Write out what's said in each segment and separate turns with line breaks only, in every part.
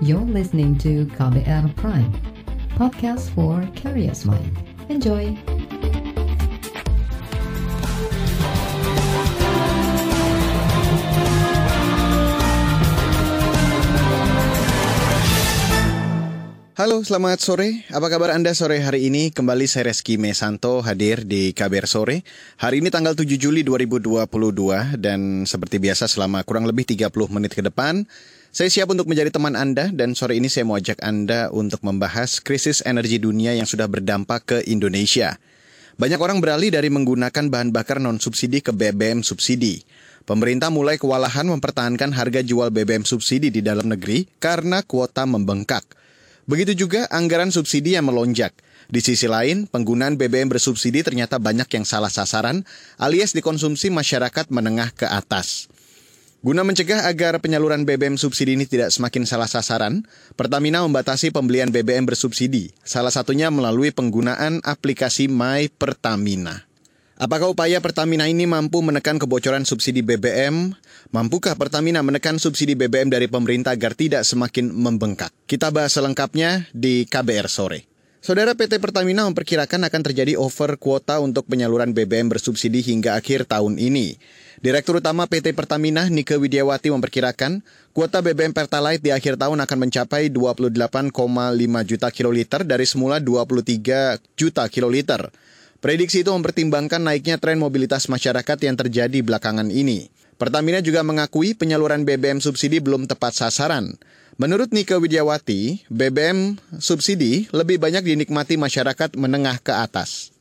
You're listening to KBR Prime, podcast for curious mind. Enjoy!
Halo, selamat sore. Apa kabar Anda sore hari ini? Kembali saya Reski Mesanto hadir di KBR Sore. Hari ini tanggal 7 Juli 2022 dan seperti biasa selama kurang lebih 30 menit ke depan, saya siap untuk menjadi teman Anda dan sore ini saya mau ajak Anda untuk membahas krisis energi dunia yang sudah berdampak ke Indonesia. Banyak orang beralih dari menggunakan bahan bakar non-subsidi ke BBM subsidi. Pemerintah mulai kewalahan mempertahankan harga jual BBM subsidi di dalam negeri karena kuota membengkak. Begitu juga anggaran subsidi yang melonjak. Di sisi lain, penggunaan BBM bersubsidi ternyata banyak yang salah sasaran alias dikonsumsi masyarakat menengah ke atas. Guna mencegah agar penyaluran BBM subsidi ini tidak semakin salah sasaran, Pertamina membatasi pembelian BBM bersubsidi, salah satunya melalui penggunaan aplikasi My Pertamina. Apakah upaya Pertamina ini mampu menekan kebocoran subsidi BBM? Mampukah Pertamina menekan subsidi BBM dari pemerintah agar tidak semakin membengkak? Kita bahas selengkapnya di KBR sore. Saudara PT Pertamina memperkirakan akan terjadi over kuota untuk penyaluran BBM bersubsidi hingga akhir tahun ini. Direktur Utama PT Pertamina Nike Widiawati memperkirakan kuota BBM Pertalite di akhir tahun akan mencapai 28,5 juta kiloliter dari semula 23 juta kiloliter. Prediksi itu mempertimbangkan naiknya tren mobilitas masyarakat yang terjadi belakangan ini. Pertamina juga mengakui penyaluran BBM subsidi belum tepat sasaran. Menurut Nika Widiawati, BBM subsidi lebih banyak dinikmati masyarakat menengah ke atas.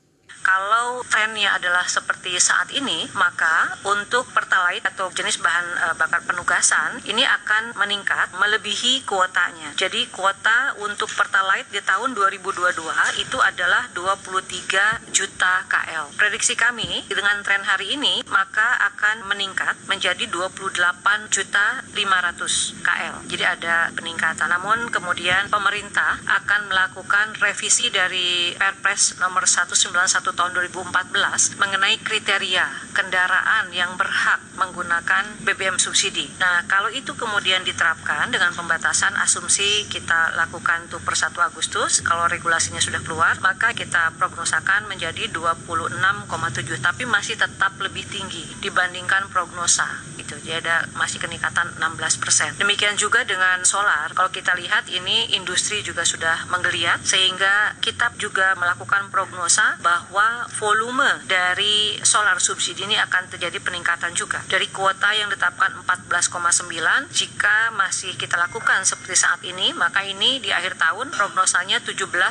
Trennya adalah seperti saat ini, maka untuk pertalite atau jenis bahan e, bakar penugasan ini akan meningkat melebihi kuotanya. Jadi kuota untuk pertalite di tahun 2022 itu adalah 23 juta KL. Prediksi kami dengan tren hari ini maka akan meningkat menjadi 28 juta 500 KL. Jadi ada peningkatan. Namun kemudian pemerintah akan melakukan revisi dari Perpres nomor 191 tahun 2014 mengenai kriteria kendaraan yang berhak menggunakan BBM subsidi. Nah, kalau itu kemudian diterapkan dengan pembatasan asumsi kita lakukan tuh per 1 Agustus, kalau regulasinya sudah keluar, maka kita prognosakan menjadi 26,7 tapi masih tetap lebih tinggi dibandingkan prognosa itu. Jadi ada masih keningkatan 16 persen. Demikian juga dengan solar. Kalau kita lihat ini industri juga sudah menggeliat sehingga kita juga melakukan prognosa bahwa volume dari solar subsidi ini akan terjadi peningkatan juga. Dari kuota yang ditetapkan 14,9, jika masih kita lakukan seperti saat ini, maka ini di akhir tahun prognosanya 17,2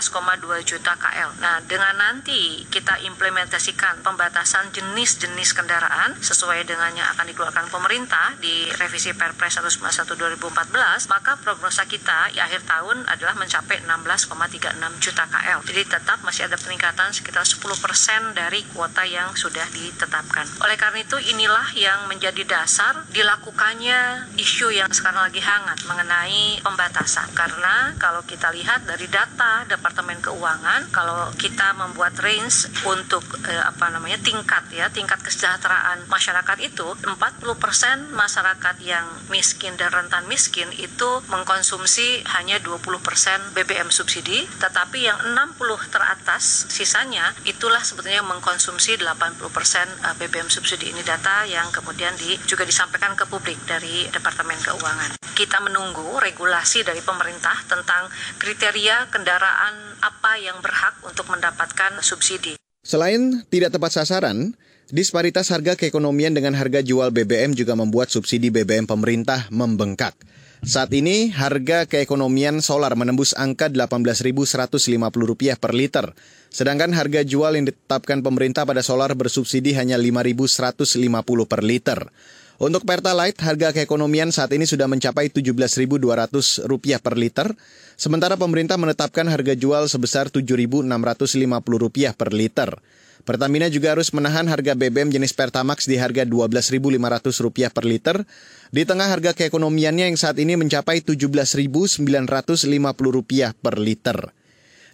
juta KL. Nah, dengan nanti kita implementasikan pembatasan jenis-jenis kendaraan sesuai dengan yang akan dikeluarkan pemerintah di revisi Perpres 191 2014, maka prognosa kita di akhir tahun adalah mencapai 16,36 juta KL. Jadi tetap masih ada peningkatan sekitar 10 persen dari kuota yang sudah ditetapkan. Oleh karena itu inilah yang menjadi dasar dilakukannya isu yang sekarang lagi hangat mengenai pembatasan. Karena kalau kita lihat dari data Departemen Keuangan, kalau kita membuat range untuk eh, apa namanya tingkat ya tingkat kesejahteraan masyarakat itu 40 persen masyarakat yang miskin dan rentan miskin itu mengkonsumsi hanya 20 persen BBM subsidi, tetapi yang 60 teratas sisanya itulah sebetulnya mengkonsumsi 80% BBM subsidi ini data yang kemudian di, juga disampaikan ke publik dari Departemen Keuangan. Kita menunggu regulasi dari pemerintah tentang kriteria kendaraan apa yang berhak untuk mendapatkan subsidi.
Selain tidak tepat sasaran, disparitas harga keekonomian dengan harga jual BBM juga membuat subsidi BBM pemerintah membengkak. Saat ini harga keekonomian solar menembus angka Rp18.150 per liter. Sedangkan harga jual yang ditetapkan pemerintah pada solar bersubsidi hanya Rp5.150 per liter. Untuk Pertalite, harga keekonomian saat ini sudah mencapai Rp17.200 per liter, sementara pemerintah menetapkan harga jual sebesar Rp7.650 per liter. Pertamina juga harus menahan harga BBM jenis Pertamax di harga Rp12.500 per liter, di tengah harga keekonomiannya yang saat ini mencapai Rp17.950 per liter.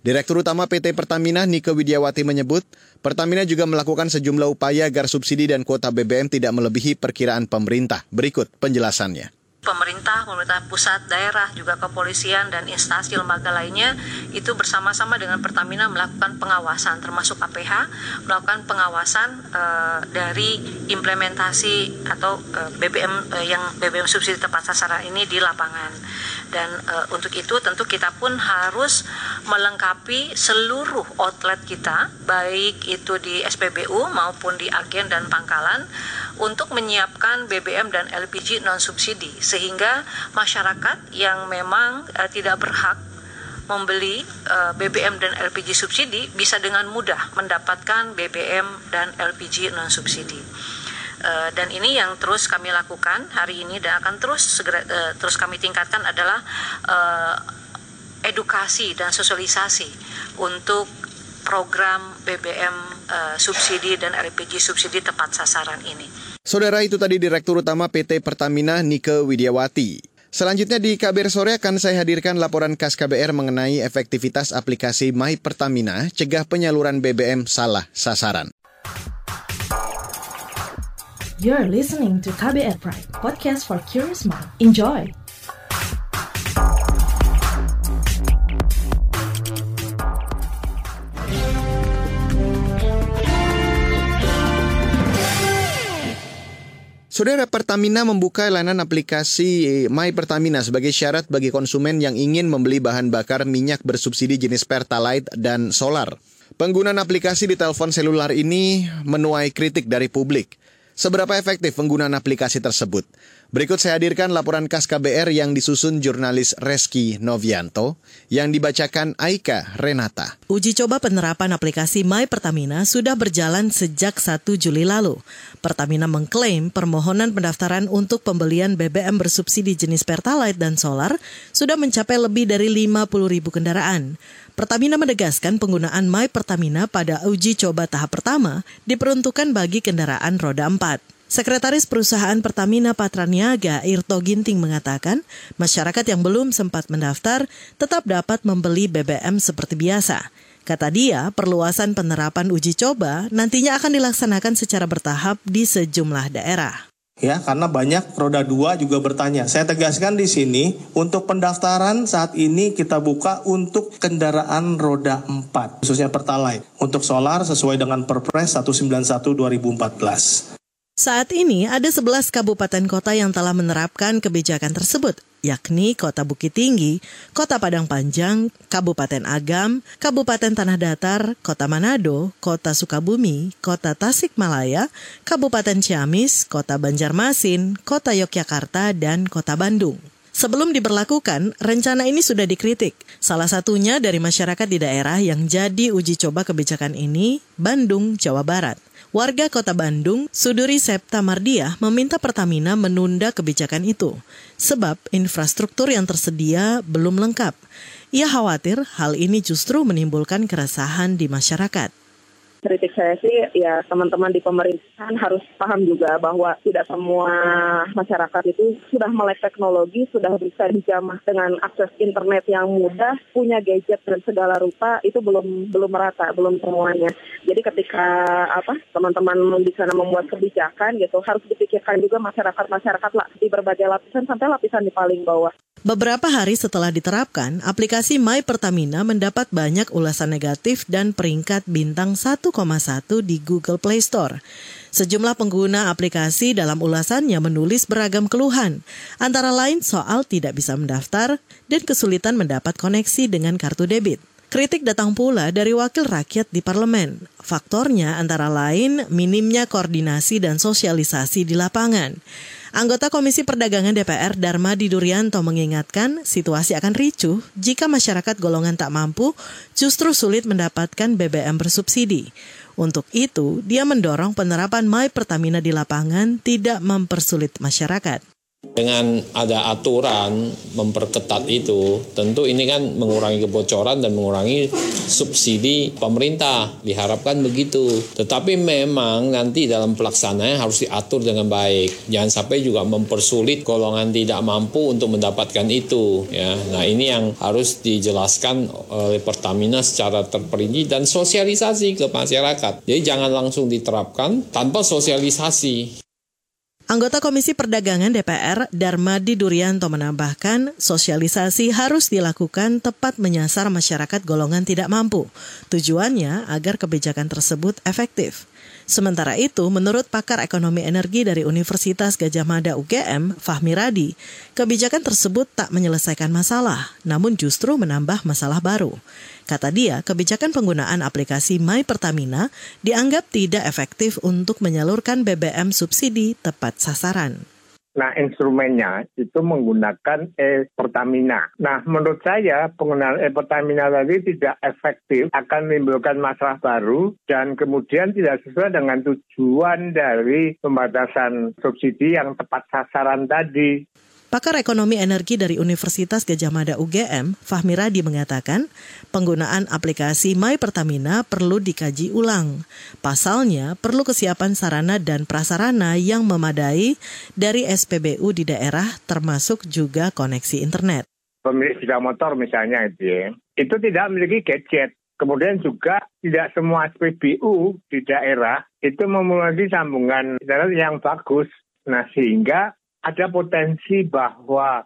Direktur Utama PT Pertamina Nike Widiawati menyebut, Pertamina juga melakukan sejumlah upaya agar subsidi dan kuota BBM tidak melebihi perkiraan pemerintah. Berikut penjelasannya.
Pemerintah, pemerintah pusat, daerah, juga kepolisian dan instansi lembaga lainnya itu bersama-sama dengan Pertamina melakukan pengawasan termasuk APH melakukan pengawasan uh, dari implementasi atau uh, eh, BBM uh, eh, yang BBM subsidi tepat sasaran ini di lapangan. Dan untuk itu tentu kita pun harus melengkapi seluruh outlet kita baik itu di SPBU maupun di agen dan pangkalan untuk menyiapkan BBM dan LPG non subsidi sehingga masyarakat yang memang uh, tidak berhak membeli uh, eh, BBM dan LPG subsidi bisa dengan mudah mendapatkan BBM dan LPG non subsidi. Uh, dan ini yang terus kami lakukan hari ini dan akan terus segera terus kami tingkatkan adalah edukasi dan sosialisasi untuk program BBM uh, subsidi dan LPG subsidi tepat sasaran ini.
Saudara itu tadi Direktur Utama PT Pertamina Nike Widiawati. Selanjutnya di KBR Sore akan saya hadirkan laporan khas KBR mengenai efektivitas aplikasi My Pertamina cegah penyaluran BBM salah sasaran.
You're listening to KBR Pride, podcast for curious mind. Enjoy!
Saudara Pertamina membuka layanan aplikasi My Pertamina sebagai syarat bagi konsumen yang ingin membeli bahan bakar minyak bersubsidi jenis Pertalite dan solar. Penggunaan aplikasi di telepon selular ini menuai kritik dari publik. Seberapa efektif penggunaan aplikasi tersebut? Berikut saya hadirkan laporan khas KBR yang disusun jurnalis Reski Novianto yang dibacakan Aika Renata.
Uji coba penerapan aplikasi My Pertamina sudah berjalan sejak 1 Juli lalu. Pertamina mengklaim permohonan pendaftaran untuk pembelian BBM bersubsidi jenis Pertalite dan Solar sudah mencapai lebih dari 50 ribu kendaraan. Pertamina menegaskan penggunaan My Pertamina pada uji coba tahap pertama diperuntukkan bagi kendaraan roda 4. Sekretaris Perusahaan Pertamina Patraniaga Irto Ginting mengatakan, masyarakat yang belum sempat mendaftar tetap dapat membeli BBM seperti biasa. Kata dia, perluasan penerapan uji coba nantinya akan dilaksanakan secara bertahap di sejumlah daerah
ya karena banyak roda dua juga bertanya. Saya tegaskan di sini untuk pendaftaran saat ini kita buka untuk kendaraan roda 4 khususnya Pertalite. Untuk solar sesuai dengan Perpres 191 2014.
Saat ini ada 11 kabupaten kota yang telah menerapkan kebijakan tersebut, yakni Kota Bukit Tinggi, Kota Padang Panjang, Kabupaten Agam, Kabupaten Tanah Datar, Kota Manado, Kota Sukabumi, Kota Tasikmalaya, Kabupaten Ciamis, Kota Banjarmasin, Kota Yogyakarta, dan Kota Bandung. Sebelum diberlakukan, rencana ini sudah dikritik. Salah satunya dari masyarakat di daerah yang jadi uji coba kebijakan ini, Bandung, Jawa Barat. Warga kota Bandung, Suduri Septa Mardia, meminta Pertamina menunda kebijakan itu, sebab infrastruktur yang tersedia belum lengkap. Ia khawatir hal ini justru menimbulkan keresahan di masyarakat
kritik saya sih ya teman-teman di pemerintahan harus paham juga bahwa tidak semua masyarakat itu sudah melek teknologi, sudah bisa dijamah dengan akses internet yang mudah, punya gadget dan segala rupa itu belum belum merata, belum semuanya. Jadi ketika apa teman-teman di sana membuat kebijakan gitu harus dipikirkan juga masyarakat-masyarakat lah di berbagai lapisan sampai lapisan di paling bawah.
Beberapa hari setelah diterapkan, aplikasi My Pertamina mendapat banyak ulasan negatif dan peringkat bintang 1,1 di Google Play Store. Sejumlah pengguna aplikasi dalam ulasannya menulis beragam keluhan, antara lain soal tidak bisa mendaftar dan kesulitan mendapat koneksi dengan kartu debit. Kritik datang pula dari wakil rakyat di parlemen. Faktornya antara lain minimnya koordinasi dan sosialisasi di lapangan. Anggota Komisi Perdagangan DPR Dharma Didurianto mengingatkan situasi akan ricuh jika masyarakat golongan tak mampu justru sulit mendapatkan BBM bersubsidi. Untuk itu, dia mendorong penerapan My Pertamina di lapangan tidak mempersulit masyarakat.
Dengan ada aturan memperketat itu, tentu ini kan mengurangi kebocoran dan mengurangi subsidi pemerintah. Diharapkan begitu. Tetapi memang nanti dalam pelaksanaannya harus diatur dengan baik. Jangan sampai juga mempersulit golongan tidak mampu untuk mendapatkan itu. Ya, nah ini yang harus dijelaskan oleh Pertamina secara terperinci dan sosialisasi ke masyarakat. Jadi jangan langsung diterapkan tanpa sosialisasi.
Anggota Komisi Perdagangan DPR Darmadi Duryanto menambahkan, sosialisasi harus dilakukan tepat menyasar masyarakat golongan tidak mampu. Tujuannya agar kebijakan tersebut efektif. Sementara itu, menurut pakar ekonomi energi dari Universitas Gajah Mada UGM, Fahmi Radi, kebijakan tersebut tak menyelesaikan masalah, namun justru menambah masalah baru. Kata dia, kebijakan penggunaan aplikasi My Pertamina dianggap tidak efektif untuk menyalurkan BBM subsidi tepat sasaran.
Nah, instrumennya itu menggunakan e-Pertamina. Nah, menurut saya penggunaan e-Pertamina tadi tidak efektif, akan menimbulkan masalah baru, dan kemudian tidak sesuai dengan tujuan dari pembatasan subsidi yang tepat sasaran tadi.
Pakar Ekonomi Energi dari Universitas Gajah Mada UGM, Fahmi Radi mengatakan, penggunaan aplikasi My Pertamina perlu dikaji ulang. Pasalnya, perlu kesiapan sarana dan prasarana yang memadai dari SPBU di daerah termasuk juga koneksi internet.
Pemilik sepeda motor misalnya itu ya, itu tidak memiliki gadget. Kemudian juga tidak semua SPBU di daerah itu memiliki sambungan internet yang bagus. Nah sehingga ada potensi bahwa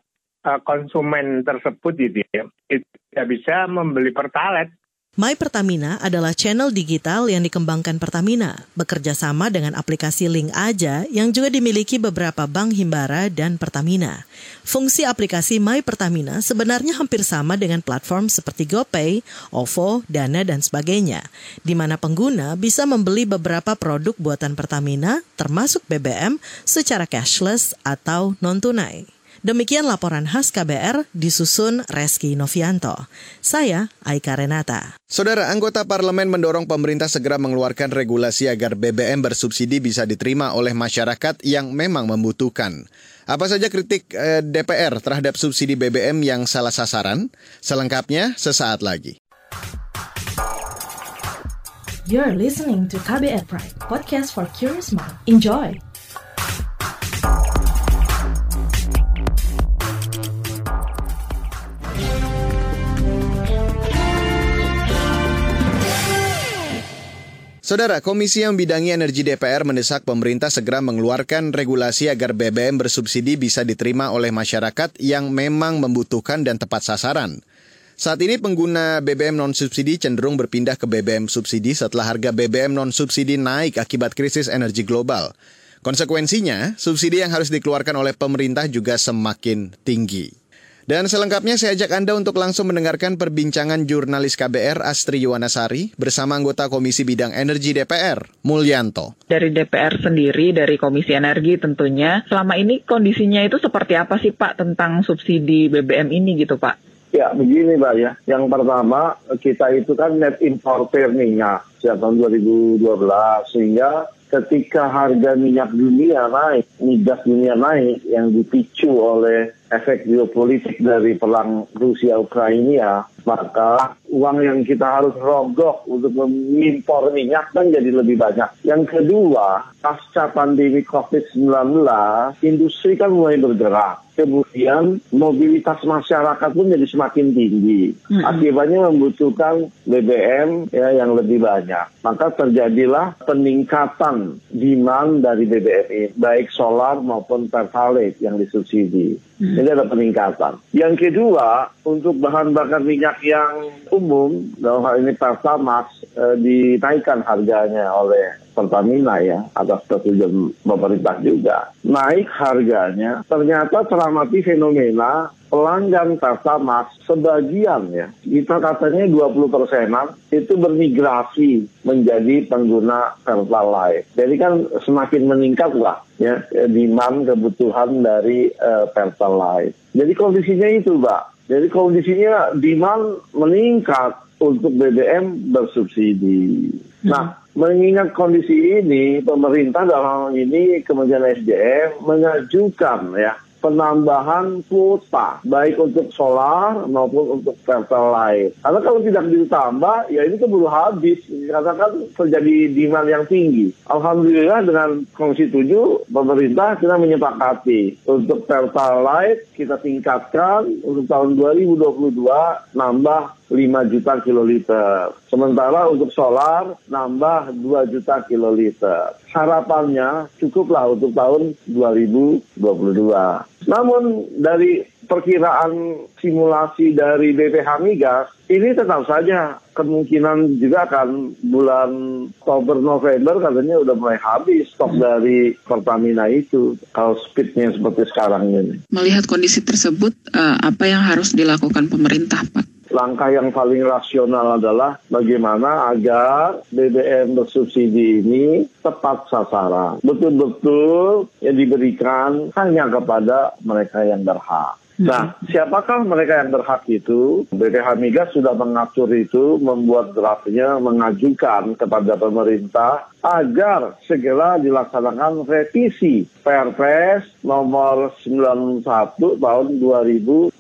uh, konsumen tersebut gitu ya, tidak bisa membeli pertalite
My Pertamina adalah channel digital yang dikembangkan Pertamina, bekerja sama dengan aplikasi Link Aja yang juga dimiliki beberapa bank Himbara dan Pertamina. Fungsi aplikasi My Pertamina sebenarnya hampir sama dengan platform seperti GoPay, OVO, Dana, dan sebagainya, di mana pengguna bisa membeli beberapa produk buatan Pertamina, termasuk BBM, secara cashless atau non-tunai. Demikian laporan khas KBR disusun Reski Novianto. Saya Aika Renata.
Saudara anggota parlemen mendorong pemerintah segera mengeluarkan regulasi agar BBM bersubsidi bisa diterima oleh masyarakat yang memang membutuhkan. Apa saja kritik eh, DPR terhadap subsidi BBM yang salah sasaran? Selengkapnya sesaat lagi.
You're listening to KBR Pride, podcast for curious mind. Enjoy!
Saudara, Komisi yang bidangi energi DPR mendesak pemerintah segera mengeluarkan regulasi agar BBM bersubsidi bisa diterima oleh masyarakat yang memang membutuhkan dan tepat sasaran. Saat ini pengguna BBM non-subsidi cenderung berpindah ke BBM subsidi setelah harga BBM non-subsidi naik akibat krisis energi global. Konsekuensinya, subsidi yang harus dikeluarkan oleh pemerintah juga semakin tinggi. Dan selengkapnya saya ajak Anda untuk langsung mendengarkan perbincangan jurnalis KBR Astri Yuwanasari bersama anggota Komisi Bidang Energi DPR, Mulyanto.
Dari DPR sendiri, dari Komisi Energi tentunya, selama ini kondisinya itu seperti apa sih Pak tentang subsidi BBM ini gitu Pak?
Ya begini Mbak ya, yang pertama kita itu kan net importer minyak sejak tahun 2012 sehingga ketika harga minyak dunia naik, migas dunia naik yang dipicu oleh efek geopolitik dari perang Rusia Ukraina, maka uang yang kita harus rogok untuk mengimpor minyak kan jadi lebih banyak. Yang kedua, pasca pandemi COVID-19, industri kan mulai bergerak. Kemudian mobilitas masyarakat pun jadi semakin tinggi. Akibatnya membutuhkan BBM ya yang lebih banyak. Maka terjadilah peningkatan demand dari BBM ini, baik solar maupun pertalite yang disubsidi. Ini ada peningkatan. Yang kedua, untuk bahan bakar minyak yang umum, dalam hal ini Pertamax, eh, dinaikkan harganya oleh Pertamina ya, atas persetujuan pemerintah juga. Naik harganya, ternyata teramati fenomena pelanggan Pertamax sebagian ya, kita katanya 20 persenan itu bermigrasi menjadi pengguna Pertalite. Jadi kan semakin meningkat lah ya demand kebutuhan dari uh, Pertalite. Jadi kondisinya itu, Mbak. Jadi kondisinya demand meningkat untuk BBM bersubsidi. Nah, mengingat kondisi ini, pemerintah dalam hal ini Kementerian SDM mengajukan ya penambahan kuota baik untuk solar maupun untuk pertalite. Karena kalau tidak ditambah, ya ini keburu habis karena kan terjadi demand yang tinggi. Alhamdulillah dengan Komisi 7 pemerintah kita menyepakati untuk pertalite kita tingkatkan untuk tahun 2022 nambah 5 juta kiloliter. Sementara untuk solar nambah 2 juta kiloliter. Harapannya cukuplah untuk tahun 2022. Namun dari perkiraan simulasi dari BPH Migas ini tetap saja kemungkinan juga akan bulan Oktober November katanya udah mulai habis stok dari Pertamina itu kalau speednya seperti sekarang ini.
Melihat kondisi tersebut, uh, apa yang harus dilakukan pemerintah, Pak?
Langkah yang paling rasional adalah bagaimana agar BBM bersubsidi ini tepat sasaran. Betul-betul yang diberikan hanya kepada mereka yang berhak. Nah, siapakah mereka yang berhak itu? BPH Migas sudah mengatur itu, membuat draftnya, mengajukan kepada pemerintah agar segera dilaksanakan revisi Perpres nomor 91 tahun 2014.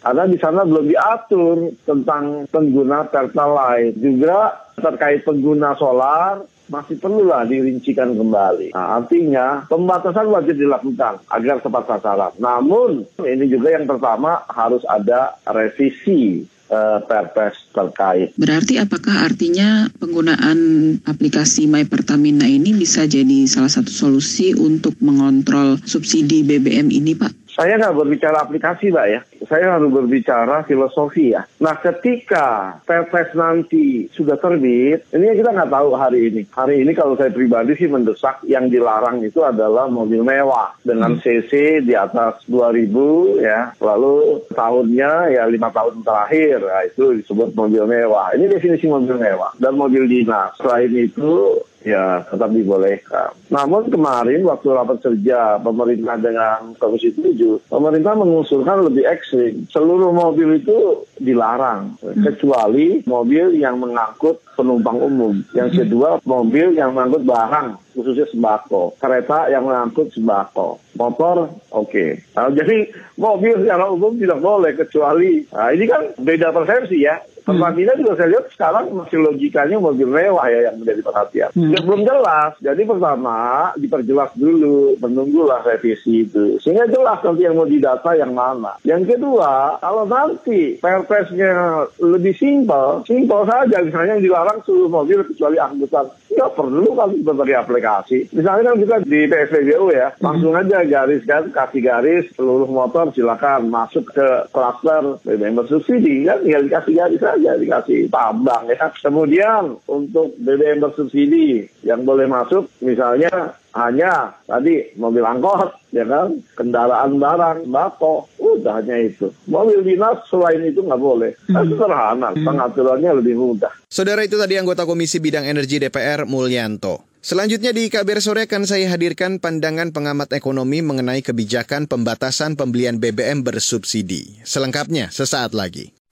Karena di sana belum diatur tentang pengguna Pertalite. Juga terkait pengguna solar, masih perlulah dirincikan kembali. Nah, artinya pembatasan wajib dilakukan agar tepat sasaran. Namun ini juga yang pertama harus ada revisi uh, perpres terkait.
Berarti apakah artinya penggunaan aplikasi My Pertamina ini bisa jadi salah satu solusi untuk mengontrol subsidi BBM ini, Pak?
Saya nggak berbicara aplikasi, Mbak ya. Saya harus berbicara filosofi ya. Nah, ketika Perpres nanti sudah terbit, ini kita nggak tahu hari ini. Hari ini kalau saya pribadi sih mendesak yang dilarang itu adalah mobil mewah dengan CC di atas 2000 ya. Lalu tahunnya ya lima tahun terakhir, nah, itu disebut mobil mewah. Ini definisi mobil mewah dan mobil dinas. Selain itu ya tetap dibolehkan. Namun kemarin waktu rapat kerja pemerintah dengan Komisi 7, pemerintah mengusulkan lebih ekstrim. Seluruh mobil itu dilarang, kecuali mobil yang mengangkut penumpang umum. Yang kedua, mobil yang mengangkut barang, khususnya sembako. Kereta yang mengangkut sembako. Motor, oke. Okay. Nah, jadi mobil secara umum tidak boleh, kecuali, nah ini kan beda persepsi ya. Pertamina juga saya lihat sekarang masih logikanya mobil mewah ya yang menjadi perhatian. Hmm. belum jelas. Jadi pertama diperjelas dulu, menunggulah revisi itu. Sehingga jelas nanti yang mau didata yang mana. Yang kedua, kalau nanti perpresnya lebih simpel, simpel saja. Misalnya yang dilarang seluruh mobil kecuali angkutan. Ya perlu kan berbagai aplikasi. Misalnya kan kita di PSBBU ya, langsung aja garis kan, kasih garis seluruh motor silakan masuk ke klaster BBM bersubsidi kan, tinggal dikasih garis saja dikasih tambang ya. Kemudian untuk BBM bersubsidi yang boleh masuk misalnya hanya tadi mobil angkot, ya kan, kendaraan barang, bako, udah hanya itu. Mobil dinas selain itu nggak boleh. Hmm. sederhana, pengaturannya lebih mudah.
Saudara itu tadi anggota Komisi Bidang Energi DPR Mulyanto. Selanjutnya di KBR Sore akan saya hadirkan pandangan pengamat ekonomi mengenai kebijakan pembatasan pembelian BBM bersubsidi. Selengkapnya sesaat lagi.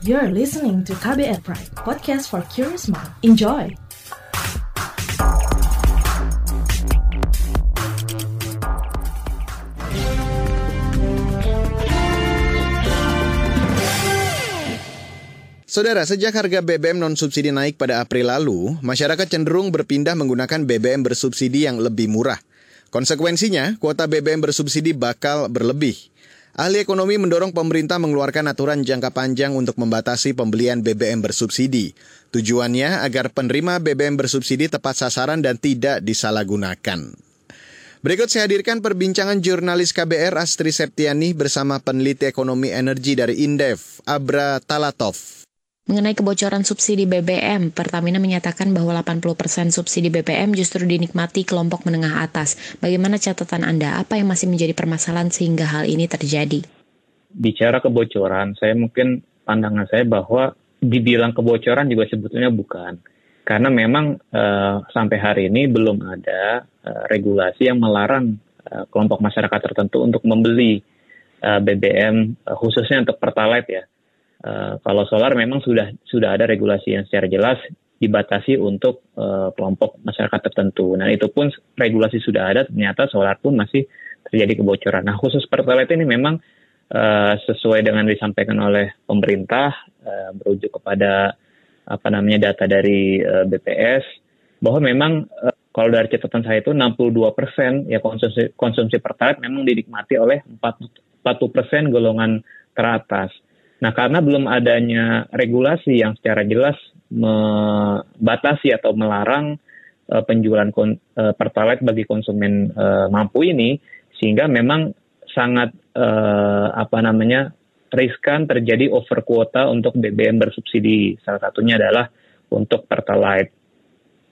You're listening to KBR Pride, podcast for curious mind. Enjoy!
Saudara, sejak harga BBM non-subsidi naik pada April lalu, masyarakat cenderung berpindah menggunakan BBM bersubsidi yang lebih murah. Konsekuensinya, kuota BBM bersubsidi bakal berlebih. Ahli ekonomi mendorong pemerintah mengeluarkan aturan jangka panjang untuk membatasi pembelian BBM bersubsidi. Tujuannya agar penerima BBM bersubsidi tepat sasaran dan tidak disalahgunakan. Berikut saya hadirkan perbincangan jurnalis KBR Astri Septiani bersama peneliti ekonomi energi dari Indef, Abra Talatov.
Mengenai kebocoran subsidi BBM, Pertamina menyatakan bahwa 80% subsidi BBM justru dinikmati kelompok menengah atas. Bagaimana catatan Anda? Apa yang masih menjadi permasalahan sehingga hal ini terjadi?
Bicara kebocoran, saya mungkin pandangan saya bahwa dibilang kebocoran juga sebetulnya bukan. Karena memang uh, sampai hari ini belum ada uh, regulasi yang melarang uh, kelompok masyarakat tertentu untuk membeli BBM khususnya untuk Pertalite ya Uh, kalau solar memang sudah sudah ada regulasi yang secara jelas dibatasi untuk uh, kelompok masyarakat tertentu. Nah itu pun regulasi sudah ada, ternyata solar pun masih terjadi kebocoran. Nah khusus pertalite ini memang uh, sesuai dengan disampaikan oleh pemerintah uh, merujuk kepada apa namanya data dari uh, BPS bahwa memang uh, kalau dari catatan saya itu 62 persen ya konsumsi konsumsi pertalite memang dinikmati oleh 40 persen golongan teratas. Nah, karena belum adanya regulasi yang secara jelas membatasi atau melarang uh, penjualan uh, pertalite bagi konsumen uh, mampu ini, sehingga memang sangat uh, apa namanya riskan terjadi over kuota untuk BBM bersubsidi. Salah satunya adalah untuk pertalite.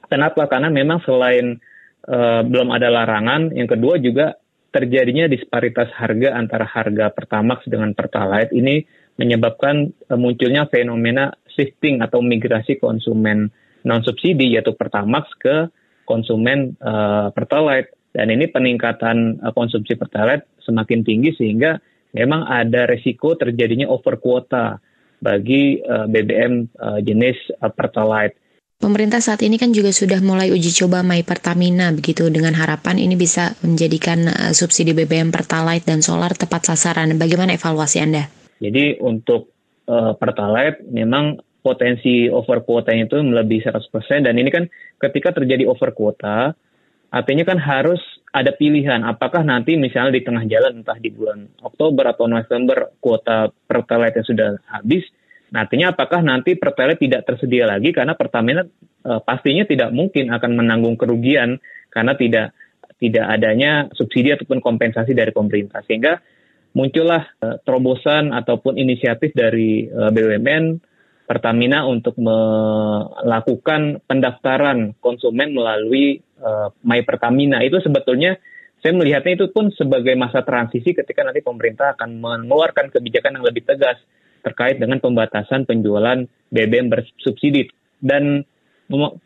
Kenapa? Karena memang selain uh, belum ada larangan, yang kedua juga terjadinya disparitas harga antara harga Pertamax dengan Pertalite ini menyebabkan uh, munculnya fenomena shifting atau migrasi konsumen non subsidi yaitu Pertamax ke konsumen uh, Pertalite dan ini peningkatan uh, konsumsi Pertalite semakin tinggi sehingga memang ada resiko terjadinya over kuota bagi uh, BBM uh, jenis uh, Pertalite.
Pemerintah saat ini kan juga sudah mulai uji coba My Pertamina begitu dengan harapan ini bisa menjadikan subsidi BBM Pertalite dan solar tepat sasaran. Bagaimana evaluasi Anda?
Jadi untuk uh, Pertalite memang potensi over kuota itu melebihi 100% dan ini kan ketika terjadi over kuota artinya kan harus ada pilihan. Apakah nanti misalnya di tengah jalan entah di bulan Oktober atau November kuota Pertalite yang sudah habis nah, artinya apakah nanti Pertalite tidak tersedia lagi karena Pertamina uh, pastinya tidak mungkin akan menanggung kerugian karena tidak tidak adanya subsidi ataupun kompensasi dari pemerintah. Sehingga muncullah uh, terobosan ataupun inisiatif dari uh, BUMN Pertamina untuk melakukan pendaftaran konsumen melalui uh, My Pertamina. Itu sebetulnya saya melihatnya itu pun sebagai masa transisi ketika nanti pemerintah akan mengeluarkan kebijakan yang lebih tegas terkait dengan pembatasan penjualan BBM bersubsidi. Dan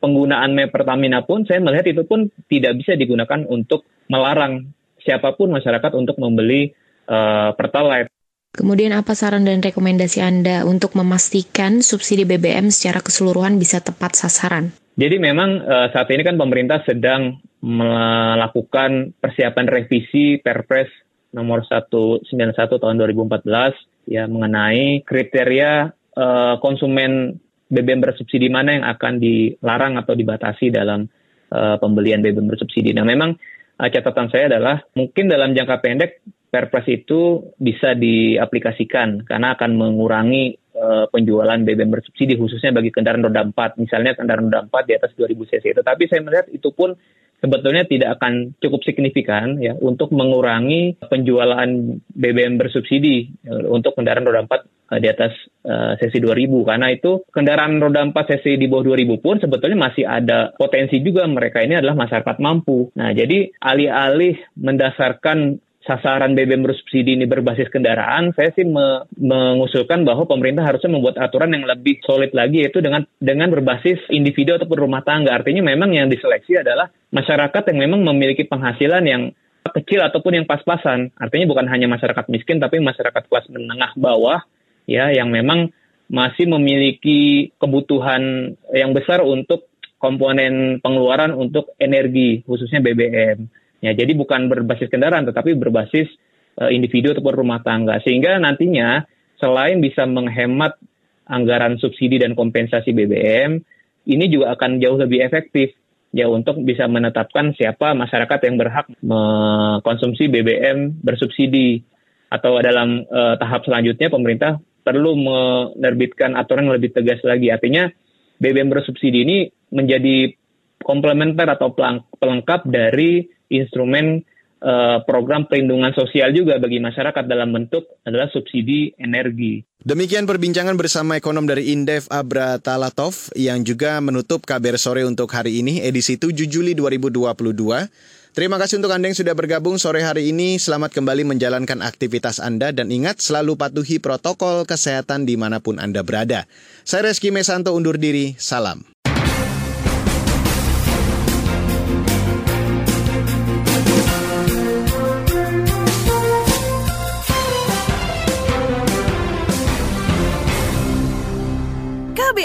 penggunaan My Pertamina pun saya melihat itu pun tidak bisa digunakan untuk melarang siapa pun masyarakat untuk membeli uh, Pertalite.
Kemudian apa saran dan rekomendasi Anda untuk memastikan subsidi BBM secara keseluruhan bisa tepat sasaran?
Jadi memang uh, saat ini kan pemerintah sedang melakukan persiapan revisi Perpres nomor 191 tahun 2014 ya mengenai kriteria uh, konsumen BBM bersubsidi mana yang akan dilarang atau dibatasi dalam uh, pembelian BBM bersubsidi. Nah, memang uh, catatan saya adalah mungkin dalam jangka pendek Perpres itu bisa diaplikasikan karena akan mengurangi uh, penjualan BBM bersubsidi khususnya bagi kendaraan roda 4, misalnya kendaraan roda 4 di atas 2000 cc. Tetapi saya melihat itu pun sebetulnya tidak akan cukup signifikan ya untuk mengurangi penjualan BBM bersubsidi ya, untuk kendaraan roda 4 uh, di atas uh, sesi 2000 karena itu kendaraan roda 4 cc di bawah 2000 pun sebetulnya masih ada potensi juga mereka ini adalah masyarakat mampu. Nah, jadi alih-alih mendasarkan sasaran BBM bersubsidi ini berbasis kendaraan, saya sih me mengusulkan bahwa pemerintah harusnya membuat aturan yang lebih solid lagi yaitu dengan dengan berbasis individu ataupun rumah tangga. Artinya memang yang diseleksi adalah masyarakat yang memang memiliki penghasilan yang kecil ataupun yang pas-pasan. Artinya bukan hanya masyarakat miskin tapi masyarakat kelas menengah bawah ya yang memang masih memiliki kebutuhan yang besar untuk komponen pengeluaran untuk energi khususnya BBM. Ya, jadi bukan berbasis kendaraan tetapi berbasis uh, individu ataupun rumah tangga. Sehingga nantinya selain bisa menghemat anggaran subsidi dan kompensasi BBM, ini juga akan jauh lebih efektif ya untuk bisa menetapkan siapa masyarakat yang berhak mengkonsumsi BBM bersubsidi atau dalam uh, tahap selanjutnya pemerintah perlu menerbitkan aturan yang lebih tegas lagi. Artinya BBM bersubsidi ini menjadi komplementer atau pelengkap dari instrumen uh, program perlindungan sosial juga bagi masyarakat dalam bentuk adalah subsidi energi.
Demikian perbincangan bersama ekonom dari Indef Abra Talatov yang juga menutup kabar sore untuk hari ini edisi 7 Juli 2022. Terima kasih untuk Anda yang sudah bergabung sore hari ini. Selamat kembali menjalankan aktivitas Anda dan ingat selalu patuhi protokol kesehatan di mana pun Anda berada. Saya Reski Mesanto undur diri. Salam.